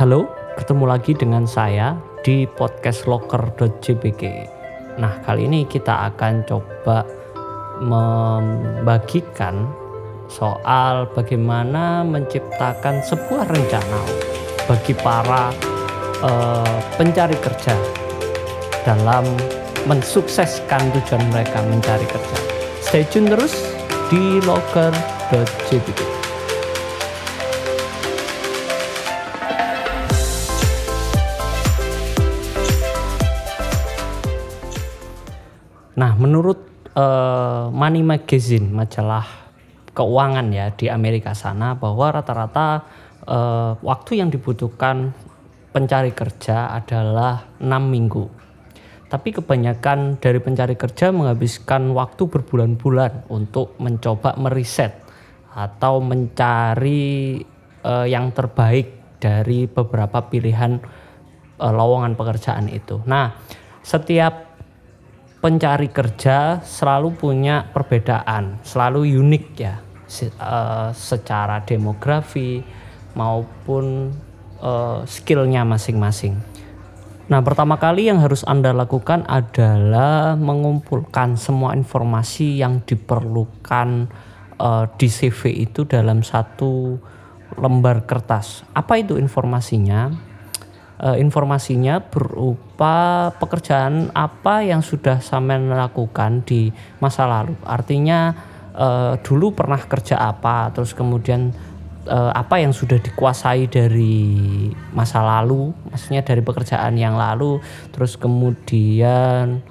Halo, bertemu lagi dengan saya di podcast locker.jpg. Nah, kali ini kita akan coba membagikan soal bagaimana menciptakan sebuah rencana bagi para uh, pencari kerja dalam mensukseskan tujuan mereka mencari kerja. Stay tune terus di locker.jpg. Nah, menurut uh, Money Magazine, majalah keuangan ya di Amerika sana bahwa rata-rata uh, waktu yang dibutuhkan pencari kerja adalah enam minggu. Tapi kebanyakan dari pencari kerja menghabiskan waktu berbulan-bulan untuk mencoba meriset atau mencari uh, yang terbaik dari beberapa pilihan uh, lowongan pekerjaan itu. Nah, setiap pencari kerja selalu punya perbedaan, selalu unik ya, uh, secara demografi maupun uh, skillnya masing-masing. Nah, pertama kali yang harus Anda lakukan adalah mengumpulkan semua informasi yang diperlukan uh, di CV itu dalam satu lembar kertas. Apa itu informasinya? Uh, informasinya berupa pekerjaan apa yang sudah Samen lakukan di masa lalu. Artinya uh, dulu pernah kerja apa, terus kemudian uh, apa yang sudah dikuasai dari masa lalu, maksudnya dari pekerjaan yang lalu, terus kemudian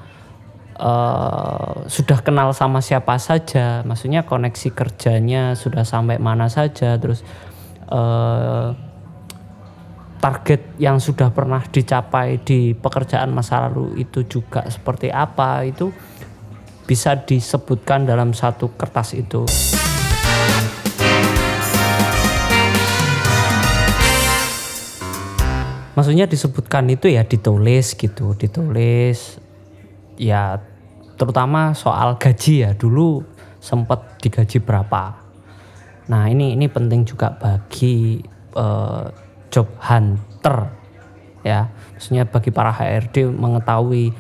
uh, sudah kenal sama siapa saja, maksudnya koneksi kerjanya sudah sampai mana saja, terus uh, target yang sudah pernah dicapai di pekerjaan masa lalu itu juga seperti apa itu bisa disebutkan dalam satu kertas itu. Maksudnya disebutkan itu ya ditulis gitu, ditulis ya terutama soal gaji ya dulu sempat digaji berapa. Nah ini ini penting juga bagi uh, job hunter ya. Maksudnya bagi para HRD mengetahui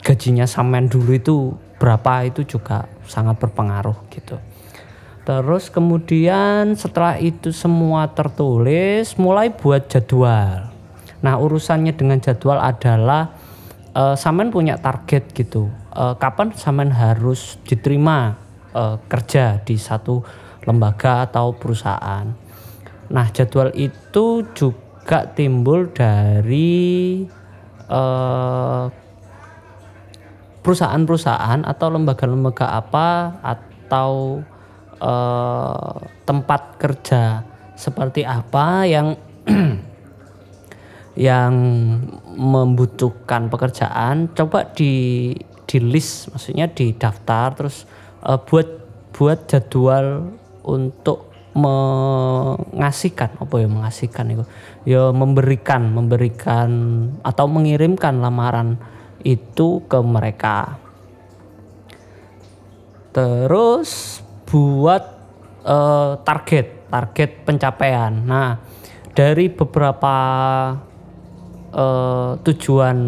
gajinya samen dulu itu berapa itu juga sangat berpengaruh gitu. Terus kemudian setelah itu semua tertulis mulai buat jadwal. Nah urusannya dengan jadwal adalah uh, samen punya target gitu. Uh, kapan samen harus diterima uh, kerja di satu lembaga atau perusahaan Nah, jadwal itu juga timbul dari uh, perusahaan-perusahaan atau lembaga-lembaga apa atau uh, tempat kerja seperti apa yang yang membutuhkan pekerjaan. Coba di di list maksudnya di daftar terus uh, buat buat jadwal untuk mengasihkan apa ya mengasihkan itu? Ya memberikan memberikan atau mengirimkan lamaran itu ke mereka. Terus buat uh, target target pencapaian. Nah dari beberapa uh, tujuan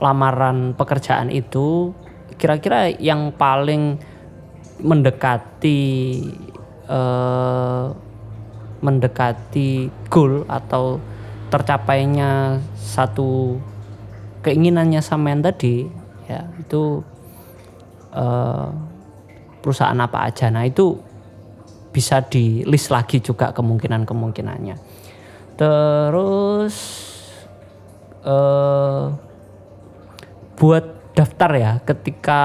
lamaran pekerjaan itu kira-kira yang paling mendekati uh, mendekati goal atau tercapainya satu keinginannya sampean tadi ya itu uh, perusahaan apa aja. Nah itu bisa di list lagi juga kemungkinan kemungkinannya terus uh, buat daftar ya ketika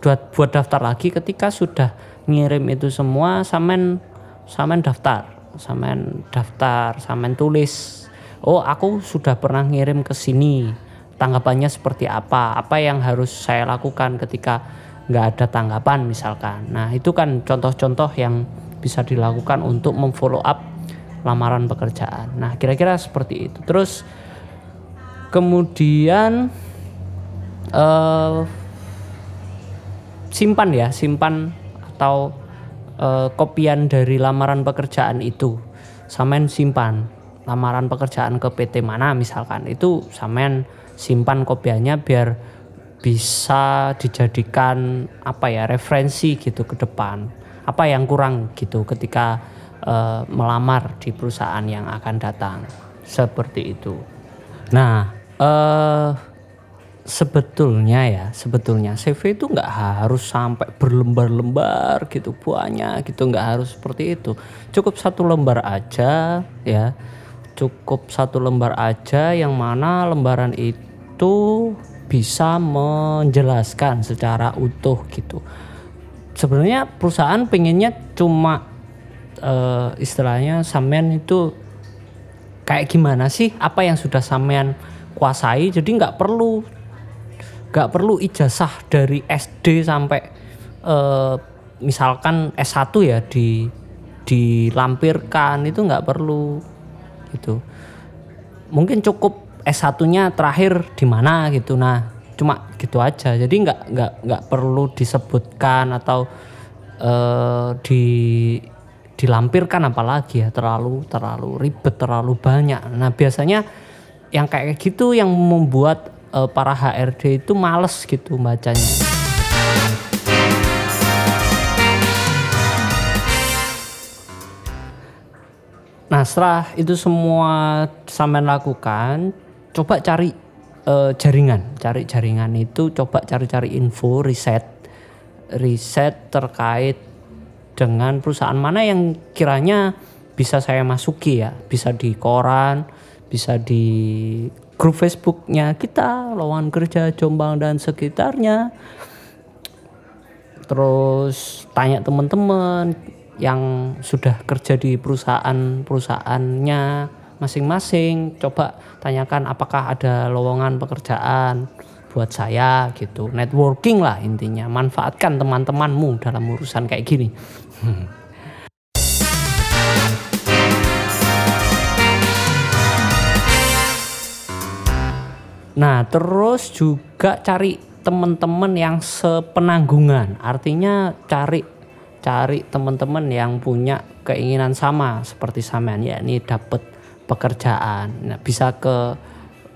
buat buat daftar lagi ketika sudah ngirim itu semua samen samen daftar samen daftar samen tulis. Oh aku sudah pernah ngirim ke sini. Tanggapannya seperti apa? Apa yang harus saya lakukan ketika nggak ada tanggapan misalkan? Nah itu kan contoh-contoh yang bisa dilakukan untuk memfollow up lamaran pekerjaan. Nah kira-kira seperti itu. Terus kemudian uh, simpan ya simpan atau uh, kopian dari lamaran pekerjaan itu. Samen simpan lamaran pekerjaan ke PT mana misalkan. Itu sampean simpan kopiannya biar bisa dijadikan apa ya referensi gitu ke depan. Apa yang kurang gitu ketika uh, melamar di perusahaan yang akan datang. Seperti itu. Nah uh, sebetulnya ya sebetulnya CV itu nggak harus sampai berlembar-lembar gitu banyak gitu nggak harus seperti itu. Cukup satu lembar aja ya cukup satu lembar aja yang mana lembaran itu bisa menjelaskan secara utuh gitu. Sebenarnya perusahaan pengennya cuma uh, istilahnya sampean itu kayak gimana sih? Apa yang sudah sampean kuasai? Jadi nggak perlu gak perlu ijazah dari SD sampai uh, misalkan S1 ya di dilampirkan itu nggak perlu gitu. Mungkin cukup S1-nya terakhir di mana gitu. Nah cuma gitu aja. Jadi nggak nggak nggak perlu disebutkan atau uh, di dilampirkan apalagi ya. Terlalu terlalu ribet terlalu banyak. Nah biasanya yang kayak gitu yang membuat uh, para HRD itu males gitu bacanya. Nah setelah itu semua sampean lakukan, coba cari uh, jaringan, cari jaringan itu coba cari-cari info, riset, riset terkait dengan perusahaan mana yang kiranya bisa saya masuki ya, bisa di koran, bisa di grup Facebooknya kita lowongan kerja Jombang dan sekitarnya. Terus tanya teman-teman yang sudah kerja di perusahaan-perusahaannya masing-masing coba tanyakan apakah ada lowongan pekerjaan buat saya gitu. Networking lah intinya manfaatkan teman-temanmu dalam urusan kayak gini Nah, terus juga cari teman-teman yang sepenanggungan. Artinya cari cari teman-teman yang punya keinginan sama seperti sampean yakni dapat pekerjaan. Nah, bisa ke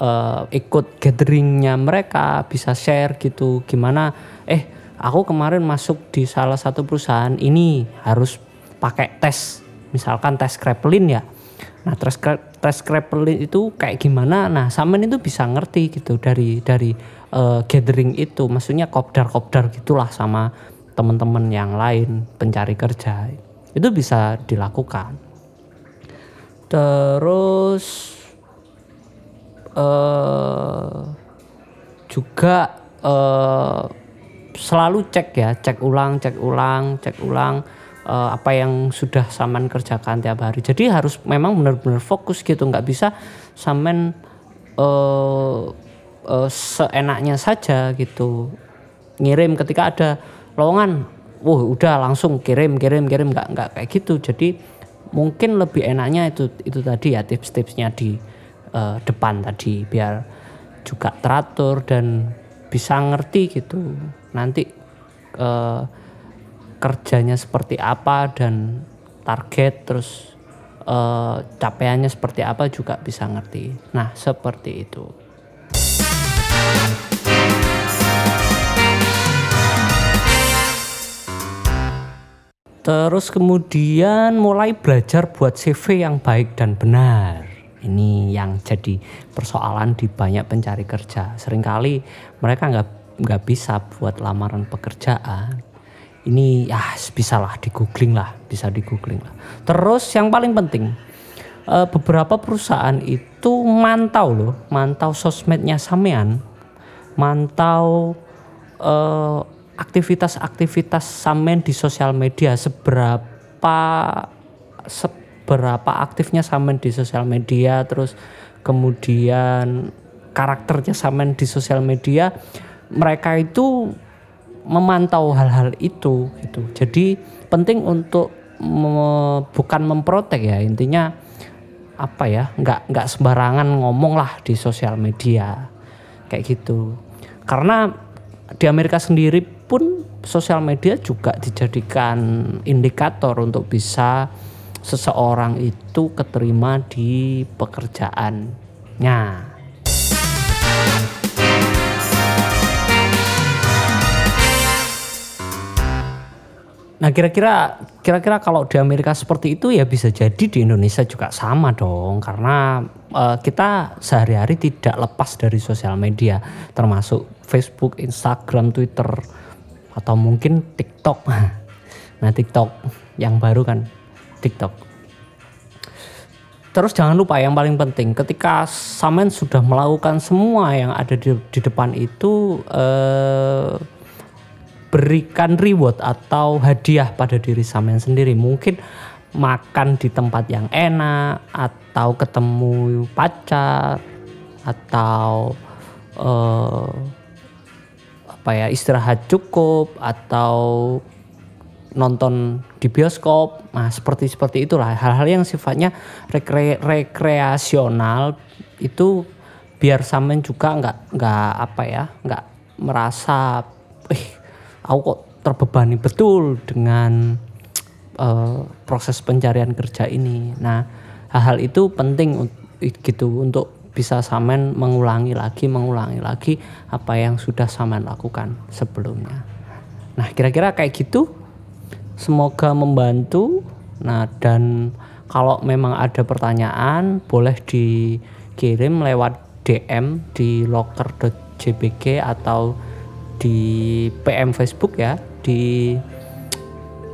uh, ikut gatheringnya mereka, bisa share gitu gimana eh aku kemarin masuk di salah satu perusahaan ini harus pakai tes misalkan tes Kraepelin ya Nah, Scrabble itu kayak gimana? Nah, Samen itu bisa ngerti gitu dari dari uh, gathering itu, maksudnya kopdar-kopdar gitulah sama teman-teman yang lain pencari kerja. Itu bisa dilakukan. Terus uh, juga uh, selalu cek ya, cek ulang, cek ulang, cek ulang uh, apa yang sudah saman kerjakan tiap hari. Jadi harus memang benar-benar fokus gitu, nggak bisa saman uh, uh, seenaknya saja gitu. Ngirim ketika ada lowongan, wah udah langsung kirim, kirim, kirim, nggak nggak kayak gitu. Jadi mungkin lebih enaknya itu itu tadi ya tips-tipsnya di uh, depan tadi biar juga teratur dan bisa ngerti gitu nanti uh, kerjanya seperti apa dan target terus uh, capaiannya seperti apa juga bisa ngerti. Nah, seperti itu. Terus kemudian mulai belajar buat CV yang baik dan benar. Ini yang jadi persoalan di banyak pencari kerja. Seringkali mereka nggak nggak bisa buat lamaran pekerjaan ini ya bisa lah di googling lah bisa di googling lah. Terus yang paling penting uh, beberapa perusahaan itu mantau loh mantau sosmednya sampean mantau uh, aktivitas-aktivitas sampean di sosial media. Seberapa seberapa aktifnya sampean di sosial media terus kemudian karakternya sampean di sosial media mereka itu memantau hal-hal itu gitu. Jadi penting untuk me, bukan memprotek ya intinya apa ya nggak nggak sembarangan ngomong lah di sosial media kayak gitu karena di Amerika sendiri pun sosial media juga dijadikan indikator untuk bisa seseorang itu keterima di pekerjaannya. Nah kira-kira kira-kira kalau di Amerika seperti itu ya bisa jadi di Indonesia juga sama dong karena uh, kita sehari-hari tidak lepas dari sosial media termasuk Facebook, Instagram, Twitter atau mungkin TikTok. Nah TikTok yang baru kan TikTok. Terus jangan lupa yang paling penting ketika Samen sudah melakukan semua yang ada di, di depan itu eh, berikan reward atau hadiah pada diri Samen sendiri. Mungkin makan di tempat yang enak atau ketemu pacar atau uh, apa ya istirahat cukup atau nonton di bioskop. Nah, seperti seperti itulah hal-hal yang sifatnya rekre, rekreasional itu biar Samen juga nggak nggak apa ya nggak merasa aku kok terbebani betul dengan uh, proses pencarian kerja ini. Nah, hal-hal itu penting gitu untuk bisa samen mengulangi lagi, mengulangi lagi apa yang sudah samen lakukan sebelumnya. Nah, kira-kira kayak gitu. Semoga membantu. Nah, dan kalau memang ada pertanyaan boleh dikirim lewat DM di locker.jbg atau di PM Facebook ya di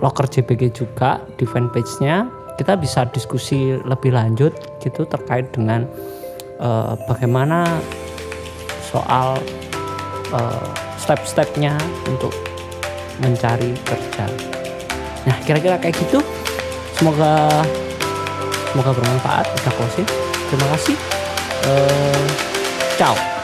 Locker JPG juga di fanpage-nya kita bisa diskusi lebih lanjut gitu terkait dengan uh, bagaimana soal uh, step-stepnya untuk mencari kerja. Nah kira-kira kayak gitu. Semoga semoga bermanfaat. Kita closing. Terima kasih. Uh, ciao.